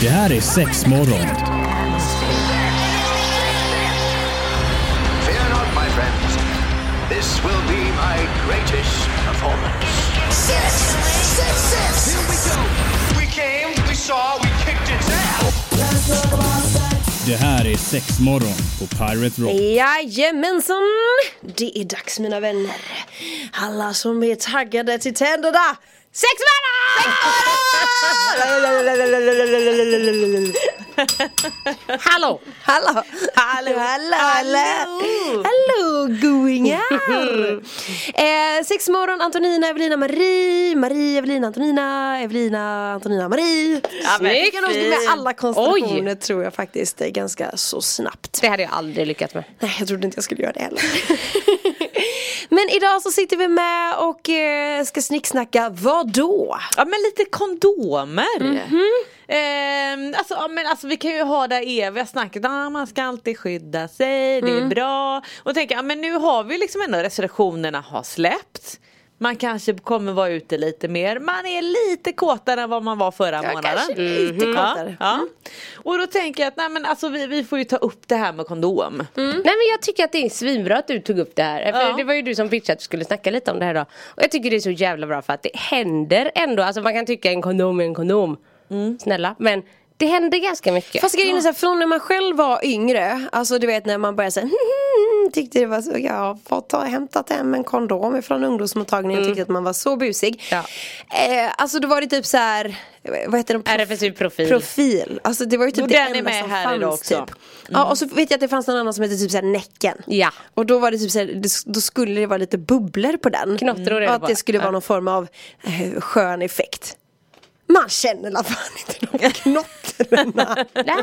Det här är sex morgon. Fear not, my friends. This will be my greatest performance. Six, six, six. Here we go. We came, we saw, we kicked its ass. Det här är sex morgon på Pirate Rock. Jajamensan! Det är dags mina vänner. Alla som är taggade till tänderna. Sex Hallå! Hallå! Hallå! Hallå! Hallå! Hallå goingar! eh, sex morgon, Antonina, Evelina, Marie, Marie, Evelina, Antonina, Evelina, Antonina, Marie. Ja, Vi kan nog med alla konstellationer tror jag faktiskt eh, ganska så snabbt. Det hade jag aldrig lyckats med. Nej, jag trodde inte jag skulle göra det heller. Men idag så sitter vi med och eh, ska snicksnacka vad då? Ja men lite kondomer. Mhm. Ehm, alltså, ja, men alltså vi kan ju ha det eviga snacket, ah, man ska alltid skydda sig, det Mm. är bra. Och tänka, ja, men nu har vi liksom ändå restriktionerna har släppt. Man kanske kommer vara ute lite mer, man är lite kåtare än vad man var förra månaden. kanske lite Mhm. kåtare. Ja, ja. Och då tänker jag att nej, men alltså, vi, vi får ju ta upp det här med kondom. Nej men jag tycker att det är svinbra att du tog upp det här. För Ja. det var ju du som pitchade att du skulle snacka lite om det här då. Och jag tycker det är så jävla bra för att det händer ändå. Alltså man kan tycka en kondom är en kondom. Snälla. Men det händer ganska mycket. Fast grejen är så här, från när man själv var yngre, alltså du vet när man började säga tyckte det var så, jag har fått ha hämtat hem en kondom från ungdomsmottagningen och tyckte att man var så busig. Ja. Eh, alltså då var det typ så här, vad heter det? RFSU profil. Profil. Alltså det var ju typ Och det enda som fanns typ. Ja och så vet jag att det fanns någon annan som hette typ såhär Näcken. Ja. Och då var det typ såhär, då skulle det vara lite bubblor på den. Knottror det Och att det skulle vara någon form av eh, skön effekt. Man känner i alla fall inte de knottrorna. Nej,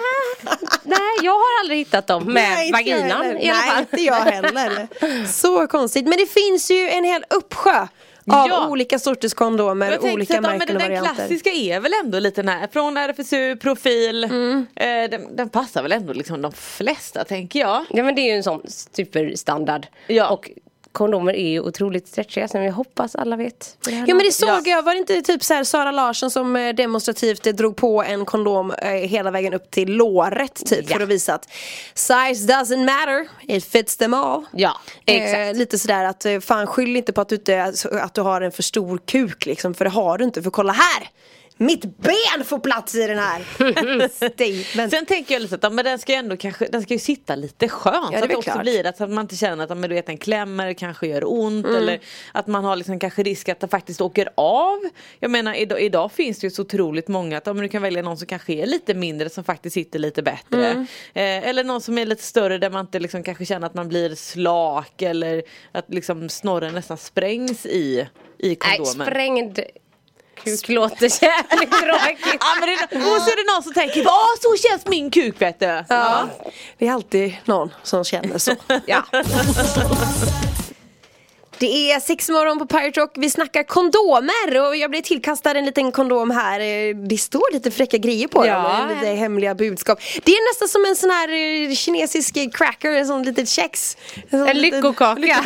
nej jag har aldrig hittat dem med Nej, vaginan i alla Nej, fall. inte jag heller. Så konstigt. Men det finns ju en hel uppsjö av Ja. olika sorters kondomer, Jag olika att, märken och den varianter. klassiska är väl ändå lite den här från RFSU profil. Mm. Eh, den, den passar väl ändå liksom de flesta tänker jag. Ja men det är ju en sån superstandard. Ja. Och kondomer är ju otroligt stretchiga som jag hoppas alla vet. Ja men det såg jag, var det inte typ så här Sara Larsson som eh, demonstrativt eh, drog på en kondom eh, hela vägen upp till låret typ Ja. för att visa att size doesn't matter, it fits them all. Ja, exakt. Eh, lite sådär att eh, fan skyll inte på att du, inte, att du har en för stor kuk liksom för det har du inte för kolla här! Mitt ben får plats i den här! Statement. Sen tänker jag lite att ja, men den ska ju ändå kanske, den ska ju sitta lite skönt. är så att det också klart. blir att, så att man inte känner att ja, men du vet, den klämmer, kanske gör ont Mm. eller att man har liksom kanske risk att det faktiskt åker av. Jag menar idag, idag finns det ju så otroligt många att ja, men du kan välja någon som kanske är lite mindre som faktiskt sitter lite bättre. Mm. Eh, eller någon som är lite större där man inte liksom kanske känner att man blir slak eller att liksom snorren nästan sprängs i, i Nej, kondomen. sprängd kuk låter jävligt tråkigt. Ja, men det, och så är det någon som tänker, ja så känns min kuk vet du. Ja. Det är alltid någon som känner så. Ja. Det är sex morgon på Pirate Rock, vi snackar kondomer och jag blev tillkastad en liten kondom här. Eh, Det står lite fräcka grejer på Ja. dem, lite hemliga budskap. Det är nästan som en sån här eh, kinesisk eh, cracker, en sån litet kex. sån En liten- lyckokaka.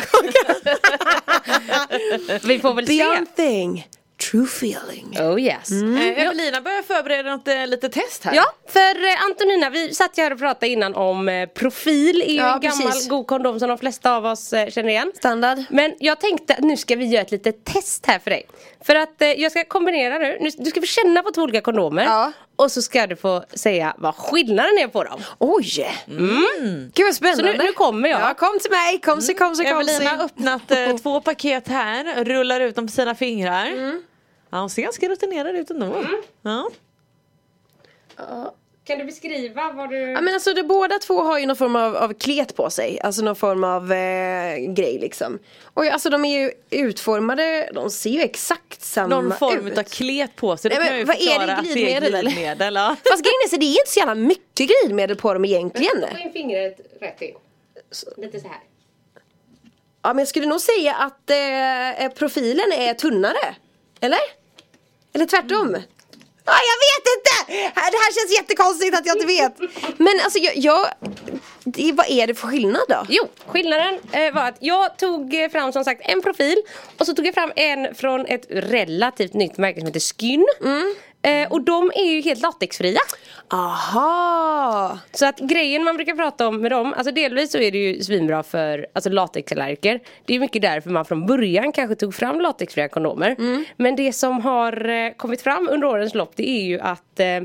Vi får väl se. Beyond thing, true feeling. Oh yes. Eh, Evelina börjar förbereda något eh, lite test här. Ja, för eh, Antonina, vi satt ju här och pratade innan om eh, profil är ju Ja, en gammal precis. god kondom som de flesta av oss eh, känner igen. Standard. Men jag tänkte att nu ska vi göra ett litet test här för dig. För att eh, jag ska kombinera nu, nu du ska få känna på två olika kondomer. Ja. Och så ska du få säga vad skillnaden är på dem. Oj! Mm. Gud vad spännande. Så nu- nu kommer jag. Ja, kom till mig, kom sig, kom sig, kom Evelina har öppnat eh, två paket här, rullar ut dem på sina fingrar. Ja, hon ser ganska rutinerad ut ändå. Ja. Kan du beskriva vad du... Ja men alltså de båda två har ju någon form av, av klet på sig, alltså någon form av eh, grej liksom. Och alltså de är ju utformade, de ser ju exakt samma Någon form ut. av klet på sig. Nej, kan men vad är det, förklara att glidmedel, eller? glidmedel ja. Fast grejen är så det är inte så jävla mycket glidmedel på dem egentligen. Få in fingret rätt in. Lite så här. Ja men jag skulle nog säga att eh, profilen är tunnare. Eller? Eller tvärtom? Ah, jag vet inte! Det här känns jättekonstigt att jag inte vet. Men alltså jag, jag det, vad är det för skillnad då? Jo, skillnaden eh, var att jag tog eh, fram som sagt en profil och så tog jag fram en från ett relativt nytt märke som heter Skyn. Eh, och de är ju helt latexfria. Aha! Så att grejen man brukar prata om med dem, alltså delvis så är det ju svinbra för alltså latexallergiker. Det är mycket därför man från början kanske tog fram latexfria kondomer. Men det som har eh, kommit fram under årens lopp det är ju att eh,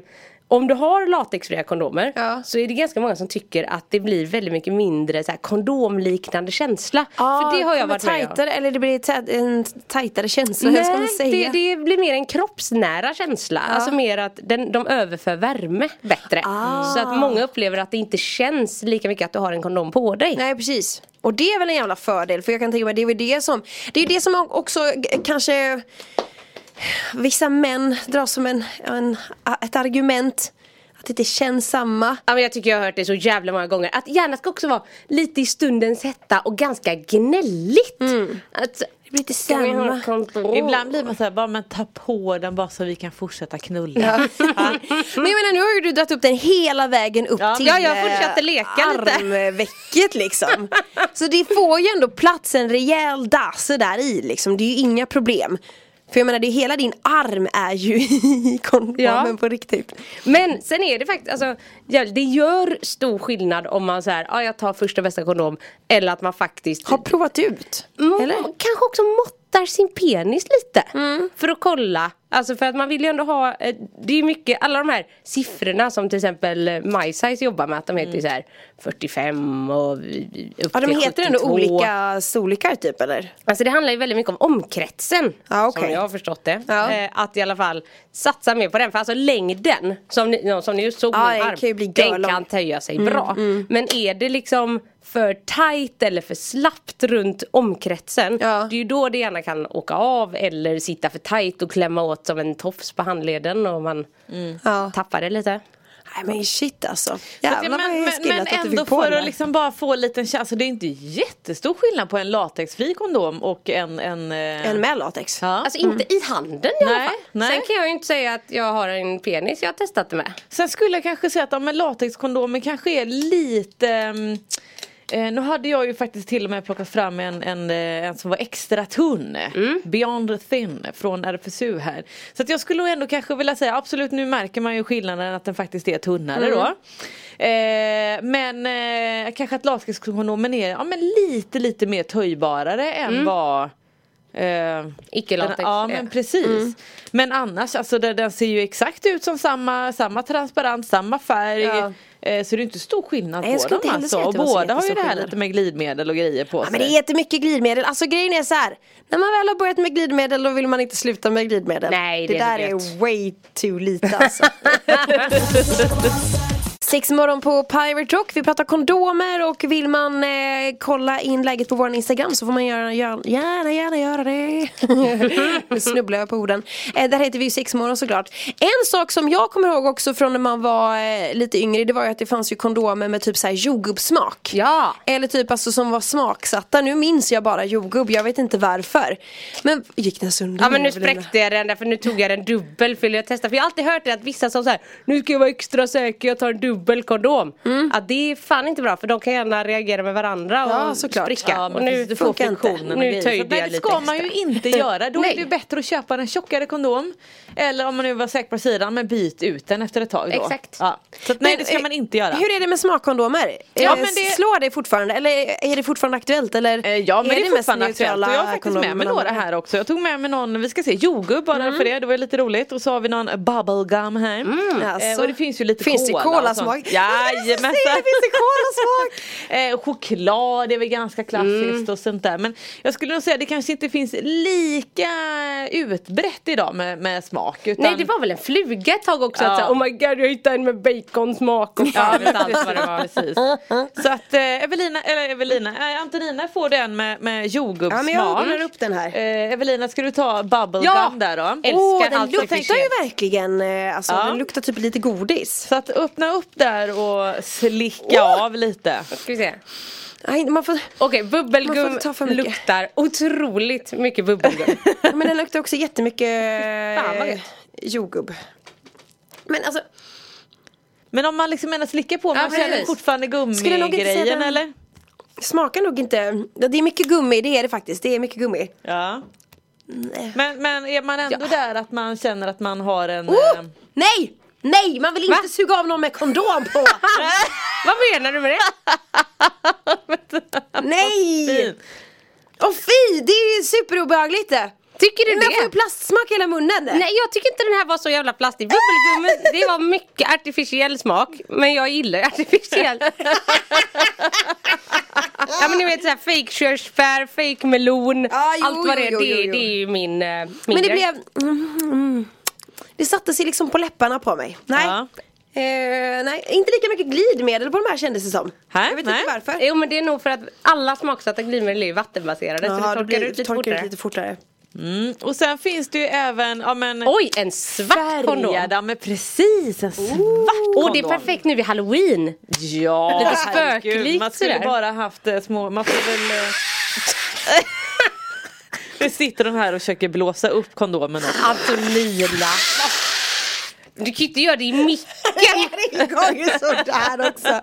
om du har latexfria kondomer Ja. så är det ganska många som tycker att det blir väldigt mycket mindre så här, kondomliknande känsla. för det har jag varit med om. tajtare, eller det blir en tajtare känsla, hur ska man Nej, säga? det, det blir mer en kroppsnära känsla. Alltså mer att den, de överför värme bättre. Ah. Så att många upplever att det inte känns lika mycket att du har en kondom på dig. Nej precis. Och det är väl en jävla fördel för jag kan tänka mig det är det som Det är det som också kanske Vissa män drar som en, en, ett argument Att det inte känns samma Ja, men jag tycker jag har hört det så jävla många gånger. Att gärna ska också vara lite i stundens hetta och ganska gnälligt. Att, Det blir inte samma? Ibland blir man såhär, bara men ta på den bara så vi kan fortsätta knulla. Ja. Men jag menar nu har ju du dragit upp den hela vägen upp Ja, till ja, jag eh, fortsatte leka lite. armvecket liksom Så det får ju ändå plats en rejäl dasse där i liksom, det är ju inga problem För jag menar det hela din arm är ju i kondomen Ja. på riktigt Men sen är det faktiskt, alltså, det gör stor skillnad om man säger ja jag tar första bästa kondom eller att man faktiskt Har provat ut? Eller? Kanske också måttar sin penis lite. Mm. För att kolla. Alltså för att man vill ju ändå ha, eh, det är mycket, alla de här siffrorna som till exempel eh, MySize jobbar med att de heter ju så här 45 och upp Mm. Ja de till heter ändå 72. olika storlekar typ eller? Alltså det handlar ju väldigt mycket om omkretsen. Ja, okej. Som jag har förstått det. Ja. Eh, att i alla fall satsa mer på den. För alltså längden som ni, som ni just såg Ja, min arm. kan den kan töja sig bra. Men är det liksom för tight eller för slappt runt omkretsen. Ja. Det är ju då det gärna kan åka av eller sitta för tight och klämma åt som en tofs på handleden och man Ja. tappar det lite. Nej men shit alltså. Jävlar men, vad men, skillat men att du ändå fick på för det att liksom bara få en liten chans. Det är inte jättestor skillnad på en latexfri kondom och en... En, eh, En med latex. Ja. Alltså inte i handen i alla Nej, fall. nej. Sen kan jag ju inte säga att jag har en penis jag har testat det med. Sen skulle jag kanske säga att ja, men latexkondomer kanske är lite ehm, eh, nu hade jag ju faktiskt till och med plockat fram en, en, eh, en som var extra tunn. Beyond thin från RFSU här. Så att jag skulle ändå kanske vilja säga absolut nu märker man ju skillnaden att den faktiskt är tunnare då. Eh, men eh, kanske att latexkondomen är ja, men lite lite mer töjbarare än vad Eh, Icke-latex Ja men precis. Men annars alltså den, den ser ju exakt ut som samma, samma transparent, samma färg. Ja. Eh, så det är inte stor skillnad Nej, på dem alltså. Och båda har ju det här skillnad. lite med glidmedel och grejer på Ja, sig. men det är jättemycket glidmedel. Alltså grejen är så här. När man väl har börjat med glidmedel då vill man inte sluta med glidmedel. Nej, det, det är där är way too lite alltså. Sex morgon på Pirate Rock. Vi pratar kondomer och vill man eh, kolla in läget på vår Instagram så får man göra, gärna, gärna, gärna göra det. nu snubblar jag på orden. Eh, där heter vi ju Sex morgon såklart. En sak som jag kommer ihåg också från när man var eh, lite yngre det var ju att det fanns ju kondomer med typ såhär jordgubbssmak. Ja. Eller typ alltså som var smaksatta. Nu minns jag bara jordgubb, jag vet inte varför. Men gick den sönder? Ja men nu spräckte jag den där för nu tog jag den dubbel för jag testa För jag har alltid hört det att vissa som säger Nu ska jag vara extra säker, jag tar en dubbel kondom Att det är fan inte bra för de kan gärna reagera med varandra och Ja, såklart. spricka Ja, och nu du får friktionen Nu töjde jag det lite ska man ju inte göra. Då är det bättre att köpa en tjockare kondom. Eller om man nu var säker på sidan, men byt ut den efter ett tag då. Exakt. Ja. Så att, nej Men, det ska man inte göra. Hur är det med smakkondomer? Ja, Eh, men det- Slår det fortfarande eller är det fortfarande aktuellt? Eller Eh, Ja men det är fortfarande aktuellt och jag har faktiskt med mig några här också. Jag tog med mig någon, vi ska se, jordgubb bara Mm. för det, det var lite roligt. Och så har vi någon bubblegum här. Eh, Alltså. och det finns ju lite Finns det cola kolasmak? sånt. Jajamensan! Det finns kolasmak! Eh, choklad är väl ganska klassiskt och sånt där. Men jag skulle nog säga att det kanske inte finns lika utbrett idag med, med smak. Utan... Nej det var väl en fluga ett tag också Ja. att säga, Oh my god jag hittade en med baconsmak och Ja, fan men vet allt vad det var precis. Så att eh, Evelina, eller Evelina, eh, Antonina får den med, med jordgubbssmak. Ja men jag öppnar upp den här. Eh, Evelina ska du ta bubblegum Ja! där då? Älskar Åh den luktar ju verkligen, eh, alltså Ja. den luktar typ lite godis. Så att öppna upp där och slicka av lite. Ska vi se Nej, man får, Okej Man bubbelgum får ta för mycket. luktar otroligt mycket bubbelgum Ja, men den luktar också jättemycket Fan, vad eh, jordgubb. Men alltså Men om man liksom ändå slickar på, man känner precis. fortfarande gummigrejen eller? Smakar nog inte, ja, det är mycket gummi, det är det faktiskt. Det är mycket gummi. Ja. Men, men är man ändå där att man känner att man har en... Oh! eh, Nej! Nej, man vill inte suga av någon med kondom på! Vad menar du med det? Nej! Åh fy, det är ju superobehagligt det! Tycker du Men jag får ju det? plastsmak i hela munnen. Nej jag tycker inte den här var så jävla plastig. Bubbelgummi, det var mycket artificiell smak. Men jag gillar artificiell. ja men ni vet såhär fake körsbär, fake melon. Ja, jo, allt vad det är. jo, jo, Det, det är ju min, eh, min Men det grej. blev... Mm, mm. Det satte sig liksom på läpparna på mig. Nej. Ja. Eh, nej, inte lika mycket glidmedel på de här kändes det som. Nej, jag vet nej. inte varför. Jo men det är nog för att alla smaksatta glidmedel är ju vattenbaserade så Ja, det torkar ut lite torkar fortare. ut lite fortare. Mm. Och sen finns det ju även, ja men Oj en svart kondom! färgad, ja men precis en svart kondom. Åh det är perfekt nu vid halloween! Ja, Lite spöklikt Man skulle sådär. bara haft eh, små, man får väl eh, Nu sitter de här och försöker blåsa upp kondomen också. Antonina! Du kan ju inte göra det i micken! Det går ju sådär också.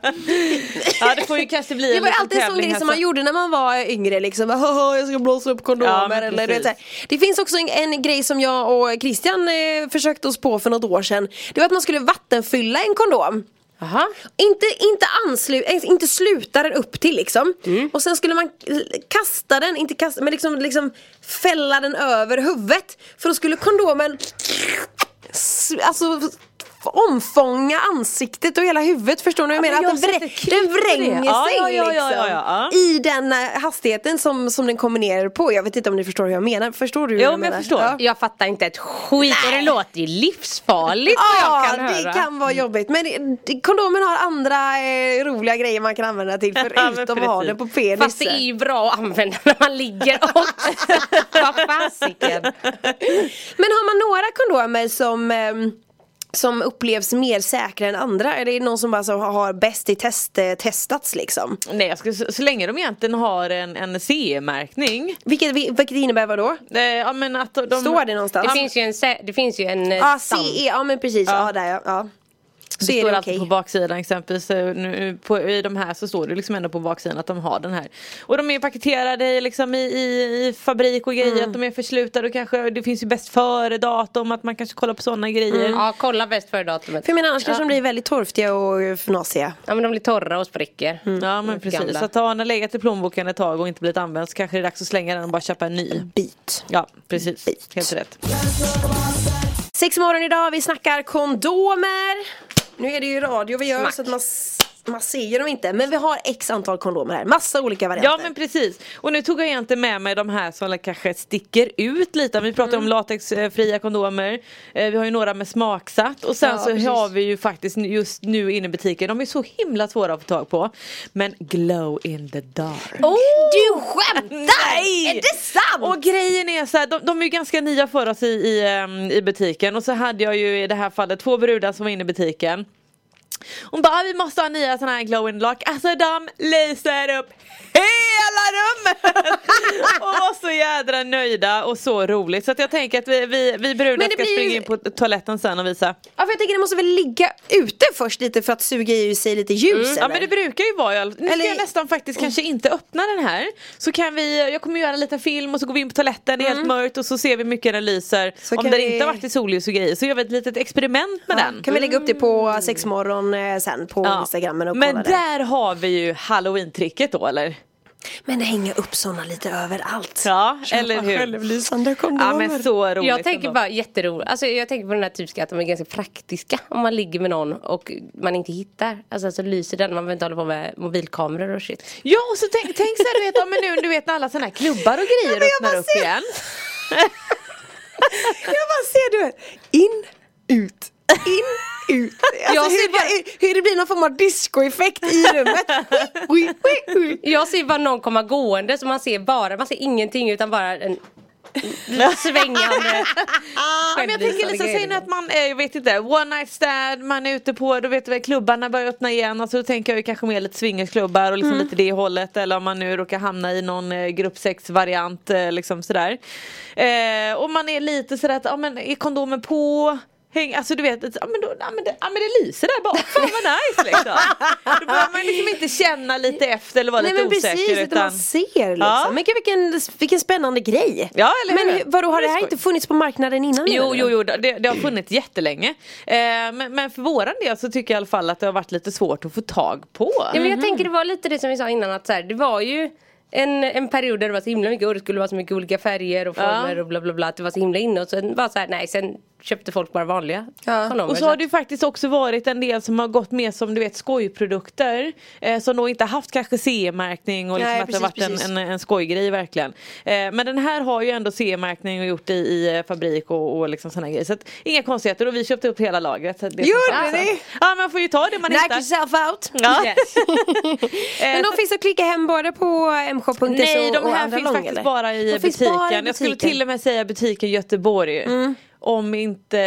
Ja det får ju kanske bli Det var alltid en sån grej som man så- gjorde när man var yngre liksom. Haha, jag ska blåsa upp kondomer Ja, eller du vet, så här. Det finns också en, en grej som jag och Christian eh, försökte oss på för något år sedan. Det var att man skulle vattenfylla en kondom. Jaha. Inte, inte, anslu, eh, inte sluta den upp till liksom. Mm. Och sen skulle man kasta den, inte kasta, men liksom, liksom fälla den över huvudet. För då skulle kondomen alltså omfånga ansiktet och hela huvudet förstår ni vad jag Ja, menar? men Att den, vrä, den vränger sig ja, ja, liksom i den eh, hastigheten som, som den kommer ner på. Jag vet inte om ni förstår hur jag menar. Förstår du? Jo, jag jag menar? förstår. Ja. Jag fattar inte ett skit och det låter ju livsfarligt Ja, kan det höra. kan vara jobbigt. Men det- det- kondomen har andra eh, roliga grejer man kan använda till förutom att ha den på penis. Fast det är ju bra att använda när man ligger och Vad fasiken. Men har man några kondomer som ehm, som upplevs mer säkra än andra? Är det någon som bara så har bäst i test, eh, testats liksom? Nej jag skulle, så, så länge de egentligen har en, en CE-märkning Vilket, vilket innebär vad då? eh, ja, men att de, Står det någonstans? Det finns ju en, det finns ju en eh, Ja, stam. CE, ja men precis. Ja, där ja. Ja. Så det står alltid okej. på baksidan exempelvis så nu, på, I de här så står det liksom ändå på baksidan att de har den här Och de är paketerade i, liksom i, i, i fabrik och grejer Mm. att de är förslutade och kanske det finns ju bäst före datum att man kanske kollar på sådana grejer Ja, kolla bäst före datumet. För jag menar annars kanske de blir väldigt torftiga och fnasiga. Ja men de blir torra och spricker. Ja men precis, Gamla. så att har den legat i plånboken ett tag och inte blivit använd så kanske det är dags att slänga den och bara köpa en ny Bit. Ja precis, Bit. helt rätt Sex morgon idag, vi snackar kondomer. Nu är det ju radio vi gör Smack. så att man, man ser ju dem inte. Men vi har x antal kondomer här, massa olika varianter. Ja men precis. Och nu tog jag egentligen med mig de här som kanske sticker ut lite. Vi pratar Mm. om latexfria kondomer. Eh, Vi har ju några med smaksatt. Och sen Ja, så precis. har vi ju faktiskt just nu inne i butiken. De är så himla svåra att få tag på. Men glow in the dark. Oh, du skämtar! Nej! Är det sant? Och grejen är så här, de, de är ju ganska nya för oss i, i, ehm, i butiken och så hade jag ju i det här fallet två brudar som var inne i butiken hon bara, "Ah, vi måste ha nya sådana här glow in dark. Alltså de lyser upp hela rummet! och var så jädra nöjda och så roligt. Så att jag tänker att vi, vi, vi brudar det ska ju- springa in på toaletten sen och visa. Ja för jag tänker det måste väl ligga ute först lite för att suga i sig lite ljus eller? Mm. Ja men det brukar ju vara Nu ska Eller- jag nästan faktiskt kanske inte öppna den här Så kan vi, jag kommer göra en liten film och så går vi in på toaletten, det är helt mörkt och så ser vi hur mycket den lyser Mm. Så Om den vi- inte har varit i solljus och grejer så gör vi ett litet experiment med Ja, den Kan vi lägga upp det på sexmorgon eh, sen på Ja. instagrammen och Men kolla det. där har vi ju halloween-tricket då eller? Men hänga upp sådana lite överallt. Ja, Köpa eller hur? Självlysande kondomer. Ja men så roligt Jag tänker ändå. bara jätteroligt, alltså jag tänker på den här typiska att de är ganska praktiska om man ligger med någon och man inte hittar. Alltså så lyser den, man behöver inte hålla på med mobilkameror och shit. Ja och så tänk, tänk så här, du vet, ja, men nu du vet när alla sådana här klubbar och grejer jag öppnar upp ser- igen Jag bara ser du vet, in, ut, in, ut. Alltså, Jag hur, ser bara- hur, hur det blir någon form av discoeffekt i rummet. Jag ser bara någon komma gående så man ser bara, man ser ingenting utan bara en svängande Ja, men jag tänker liksom, säg att man är, jag vet inte, one night stand, man är ute på, du vet du väl, klubbarna börjar öppna igen. Alltså då tänker jag ju kanske mer lite swingersklubbar och liksom lite det hållet. Eller om man nu råkar hamna i någon eh, grupp sex variant eh, liksom sådär. Eh, och man är lite sådär att, ja men är kondomen på? Häng, alltså du vet, ja, men, då, ja, men, det, ja, men det lyser där bak, fan vad nice liksom. Då behöver man liksom inte känna lite efter eller vara Nej lite men osäker. precis, utan man ser liksom. Ja. Men vilken, vilken spännande grej. Ja, eller Men hur? hur- vadå, har Det det är här inte funnits på marknaden innan? Jo, eller? jo, jo, det, det har funnits jättelänge. Eh, men, men för våran del så tycker jag i alla fall att det har varit lite svårt att få tag på. Ja, men jag tänker det var lite det som vi sa innan att så här, det var ju en, en period där det var så himla mycket och det skulle vara så mycket olika färger och former Ja. och bla bla bla. Att det var så himla inne och sen var så här, nej sen köpte folk bara vanliga Ja. kondomer. Och så har det ju faktiskt också varit en del som har gått med som du vet skojprodukter eh, Som då inte haft kanske CE-märkning och liksom Nej, att det har varit precis, en, precis. en, en skojgrej verkligen eh, Men den här har ju ändå CE-märkning och gjort det i eh, fabrik och, och liksom sådana grejer Så att, inga konstigheter och vi köpte upp hela lagret Gjorde ni? Ja man får ju ta det man Knock hittar yourself out. ja. Yes. Men de finns att klicka hem både på mshop.se Nej och, de och här finns lång, faktiskt eller? bara i De butiken. bara i Jag skulle butiken. till och med säga butiken Göteborg. Om inte,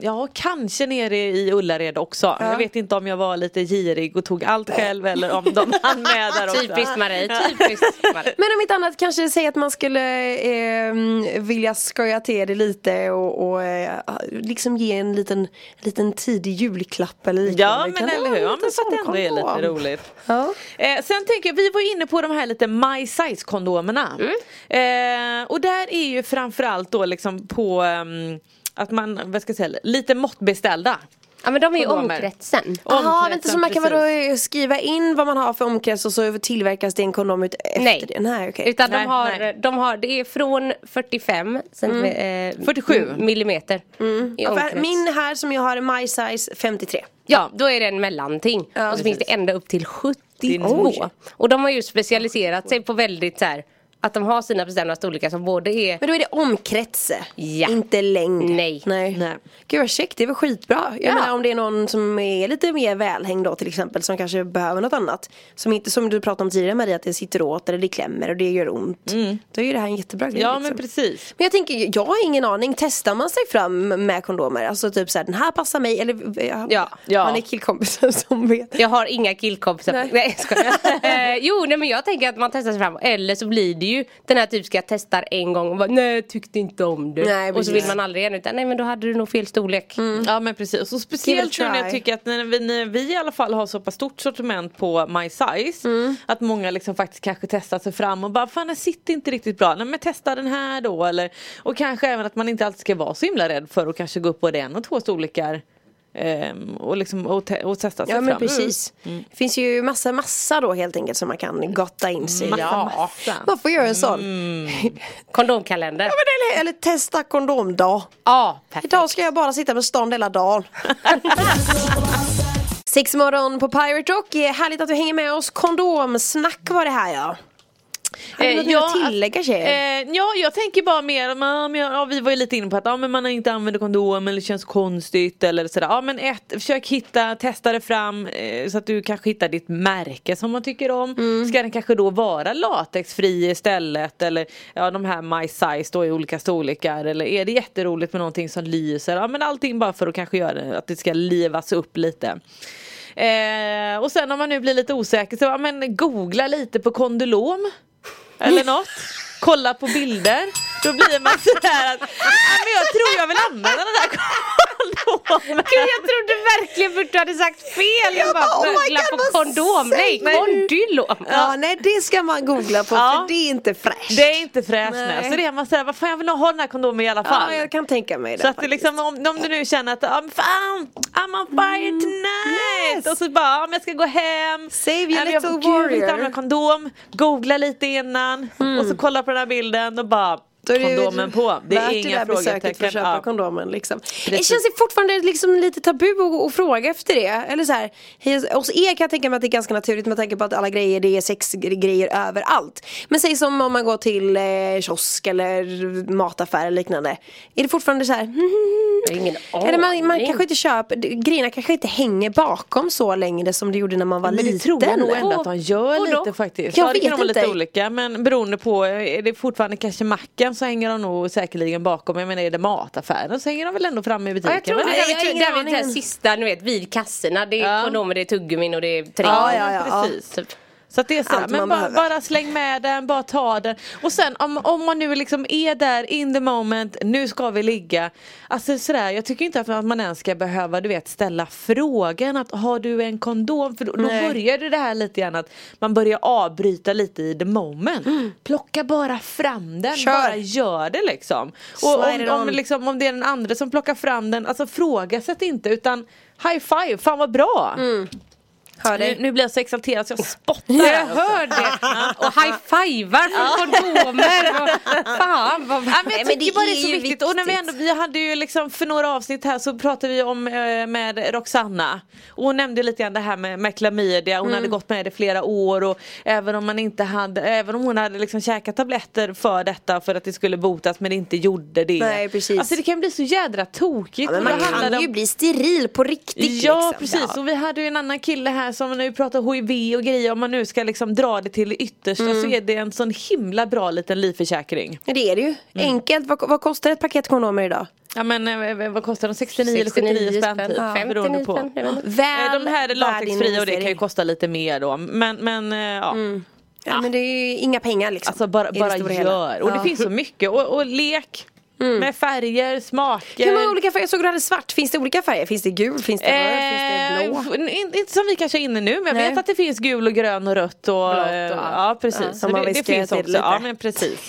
ja kanske nere i Ullared också. Jag vet inte om jag var lite girig och tog allt själv eller om de hann med där också. Typiskt Marie, typiskt Marie. Men om inte annat kanske säga att man skulle eh, vilja skoja till det lite och, och eh, liksom ge en liten, liten tidig julklapp eller liknande. Ja men eller hur, ja, men så att det ändå är lite roligt. Ja. Eh, sen tänker jag, vi var inne på de här lite my size kondomerna. Eh, och där är ju framförallt då liksom på ehm, att man, vad ska jag säga, lite måttbeställda. Ja men de är ju Kondomer. omkretsen. Jaha, vänta så man kan vadå skriva in vad man har för omkrets och så tillverkas det en kondom ut efter Nej. det? Nej, okej. Utan Nej, de, har, nej. de har, det är från 45 centimeter, eh, 47. millimeter i Mm. Omkrets. min här som jag har är my size 53. Ja, då är det en mellanting. Ja, och så precis. finns det ända upp till 72. Oj. Och de har ju specialiserat sig på väldigt så här att de har sina bestämda storlekar som både är Men då är det omkrets, Ja. inte längd. Nej. Nej. Nej. Gud vad käckt, det är väl skitbra. Jag Ja. menar om det är någon som är lite mer välhängd då till exempel som kanske behöver något annat. Som inte som du pratade om tidigare Maria att det sitter åt eller det klämmer och det gör ont. Då är ju det här en jättebra grej. Ja liksom. men precis. Men jag tänker, jag har ingen aning. Testar man sig fram med kondomer? Alltså typ såhär, den här passar mig. Eller ja, Ja. Ja. man är killkompisar som vet. Jag har inga killkompisar. Nej. Nej, jag skojar. Eh, jo, nej men jag tänker att man testar sig fram. Eller så blir det ju den här typiska testar en gång och bara nej jag tyckte inte om det. Nej, och så vill man aldrig igen utan nej men då hade du nog fel storlek. Ja men precis. Och speciellt nu när jag tycker att när vi, när vi i alla fall har så pass stort sortiment på My Size. Att många liksom faktiskt kanske testar sig fram och bara fan den sitter inte riktigt bra. Nej men testa den här då. Eller, och kanske även att man inte alltid ska vara så himla rädd för att kanske gå upp både en och två storlekar. Ehm, och, liksom, och, te- och testa sig Ja men fram. precis. Det finns ju massa, massa då helt enkelt som man kan gotta in sig i. Massa, Ja. massa. Man får göra en sån. Kondomkalender. Ja, men eller, eller testa kondomdag. Ja, perfekt. Idag ska jag bara sitta med stånd hela dagen. Sex morgon på Pirate Rock. Härligt att du hänger med oss. Kondomsnack var det här ja. Har du Eh, något mer ja, att tillägga tjejer? Eh, ja, jag tänker bara mer, om, ja, vi var ju lite inne på att ja, men man inte använder kondom eller det känns konstigt eller sådär. Ja men ett, försök hitta, testa det fram eh, så att du kanske hittar ditt märke som man tycker om. Ska den kanske då vara latexfri istället eller ja de här my size då i olika storlekar eller är det jätteroligt med någonting som lyser? Ja men allting bara för att kanske göra det, att det ska livas upp lite. Eh, och sen om man nu blir lite osäker så ja, men googla lite på kondylom. Eller något. Kolla på bilder. Då blir man sådär att men jag tror jag vill använda den där kondomen. Gud jag trodde verkligen att du hade sagt fel. Jag, Jag bara, bara, oh my googla God, på kondom. Nej, kondylom. Ja nej det ska man googla på Ja. för det är inte fräscht. Det är inte fräscht Nej. Så det är man sådär, vad fan jag vill ha den här kondomen i alla fall. Ja jag kan tänka mig det Så att det liksom, om, om du nu känner att ah, fan, I'm on fire tonight! yes. Och så bara, ja, men jag ska gå hem. Save your men jag- little gud, jag warrior. kondom. Googla lite innan. Och så kolla på den här bilden och bara Då är det kondomen på. Det är inga det besöket för att frågetecken. köpa Ja. kondomen liksom. Det känns ju fortfarande liksom lite tabu att, att fråga efter det. Eller så här, hos er kan jag tänka mig att det är ganska naturligt med tanke på att alla grejer det är sexgrejer överallt. Men säg som om man går till eh, kiosk eller mataffär eller liknande. Är det fortfarande så här har ingen Eller man, man aning. kanske inte köper, grejerna kanske inte hänger bakom så längre som det gjorde när man var Men det liten. tror jag nog ändå att de gör lite faktiskt. Jag ja, det kan vet vara lite inte. olika men beroende på, är det fortfarande kanske macken så hänger de nog säkerligen bakom. Jag menar är det mataffären så hänger de väl ändå framme i butiken. Ja, jag tror va? det. Där jag vi, där vi det här sista, ni vet vid kassorna. Det är Ja. kondomer, det är tuggummin och det är tre. Ja, ja, ja. precis. Typ. Så det är så, Allt men man bara, bara släng med den, bara ta den. Och sen om, om man nu liksom är där in the moment, nu ska vi ligga. Alltså sådär, jag tycker inte att man ens ska behöva du vet ställa frågan att har du en kondom? För då, då börjar det här lite grann att man börjar avbryta lite i the moment. Plocka bara fram den, Mm. Kör. bara gör det liksom. Och om, om, liksom, om det är den andra som plockar fram den, alltså frågasätt inte utan high five, fan vad bra! Hör Nu, dig. nu blir jag så exalterad så jag spottar Jag hör det! Och high-fivar för kondomer! och- Fan vad... Ja, men jag tycker det bara det är så ju viktigt. Och när vi, viktigt. ändå, vi hade ju liksom för några avsnitt här så pratade vi om eh, med Roxanna. Och hon nämnde lite grann det här med, med klamydia. Hon Mm. hade gått med det flera år och även om man inte hade, även om hon hade liksom käkat tabletter för detta för att det skulle botas men inte gjorde det. Nej, precis. Alltså det kan bli så jädra tokigt. Ja, man kan ju om- bli steril på riktigt Ja liksom. precis och vi hade ju en annan kille här som när vi pratar hiv och grejer om man nu ska liksom dra det till det yttersta Mm. så är det en sån himla bra liten livförsäkring. Ja, Det är det ju. Mm. Enkelt. Vad, vad kostar ett paket kondomer idag? Ja men eh, vad kostar de? 69, eller 69 79 spänn typ? spänn. Ja. Beroende 59 på. spänn, vet inte. Väl Eh, De här är latexfria och det kan ju kosta lite mer då. Men, men eh, ja. Ja, men det är ju inga pengar liksom. Alltså bara, bara gör. hela. Och det Ja. Mm. finns så mycket. Och, och lek. Med färger, smaker. Hur många olika färger? Jag såg du hade svart. Finns det olika färger? Finns det gul? Finns det röd? Finns det blå? Eh, in- inte som vi kanske är inne nu men jag Nej. vet att det finns gul och grön och rött och, Blått och eh, ja precis. Ja, det, det finns också. lite. Ja men precis.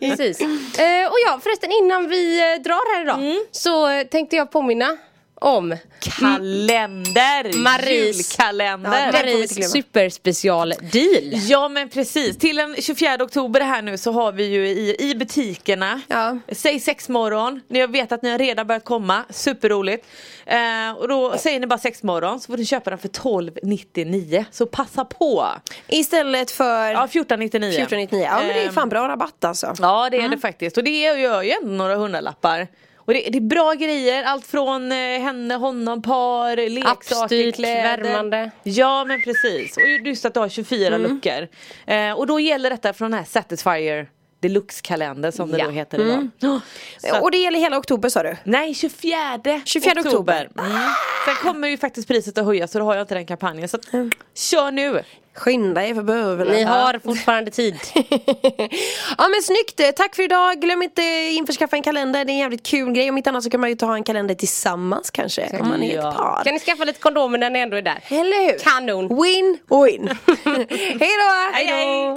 Precis. Eh, och ja, förresten innan vi eh, drar här idag Mm. så eh, tänkte jag påminna om Kalender! Maries- Julkalender! Ja, Maries superspecial-deal. Ja men precis, till den 24 oktober här nu så har vi ju i, i butikerna Ja. Säg sexmorgon, jag vet att ni har redan börjat komma, superroligt eh, Och då säger ni bara sexmorgon så får ni köpa den för 12,99 Så passa på! Istället för Ja 14,99 1499. Ja men det är Ehm, fan bra rabatt alltså. Ja det är det faktiskt och det gör ju ändå några hundralappar och det, det är bra grejer, allt från eh, henne, honom, par, leksaker, Appstyrt, kläder. värmande. Ja men precis, och just att du har 24 luckor. Eh, Och då gäller detta från den här Satisfyer Deluxe-kalender som det Ja. då heter idag Ja, så att- Och det gäller hela oktober sa du? Nej 24, 24 oktober. Mm. Sen kommer ju faktiskt priset att höjas så då har jag inte den kampanjen så att, kör nu! Skynda er för bövelen. Ni har fortfarande tid. ja men snyggt, tack för idag. Glöm inte införskaffa en kalender, det är en jävligt kul grej. Om inte annat så kan man ju ta en kalender tillsammans kanske. Om man är Ja. ett par. Kan ni skaffa lite kondomer när ni ändå är där? Eller hur? Kanon. Win, win. hej då! Hej, hej.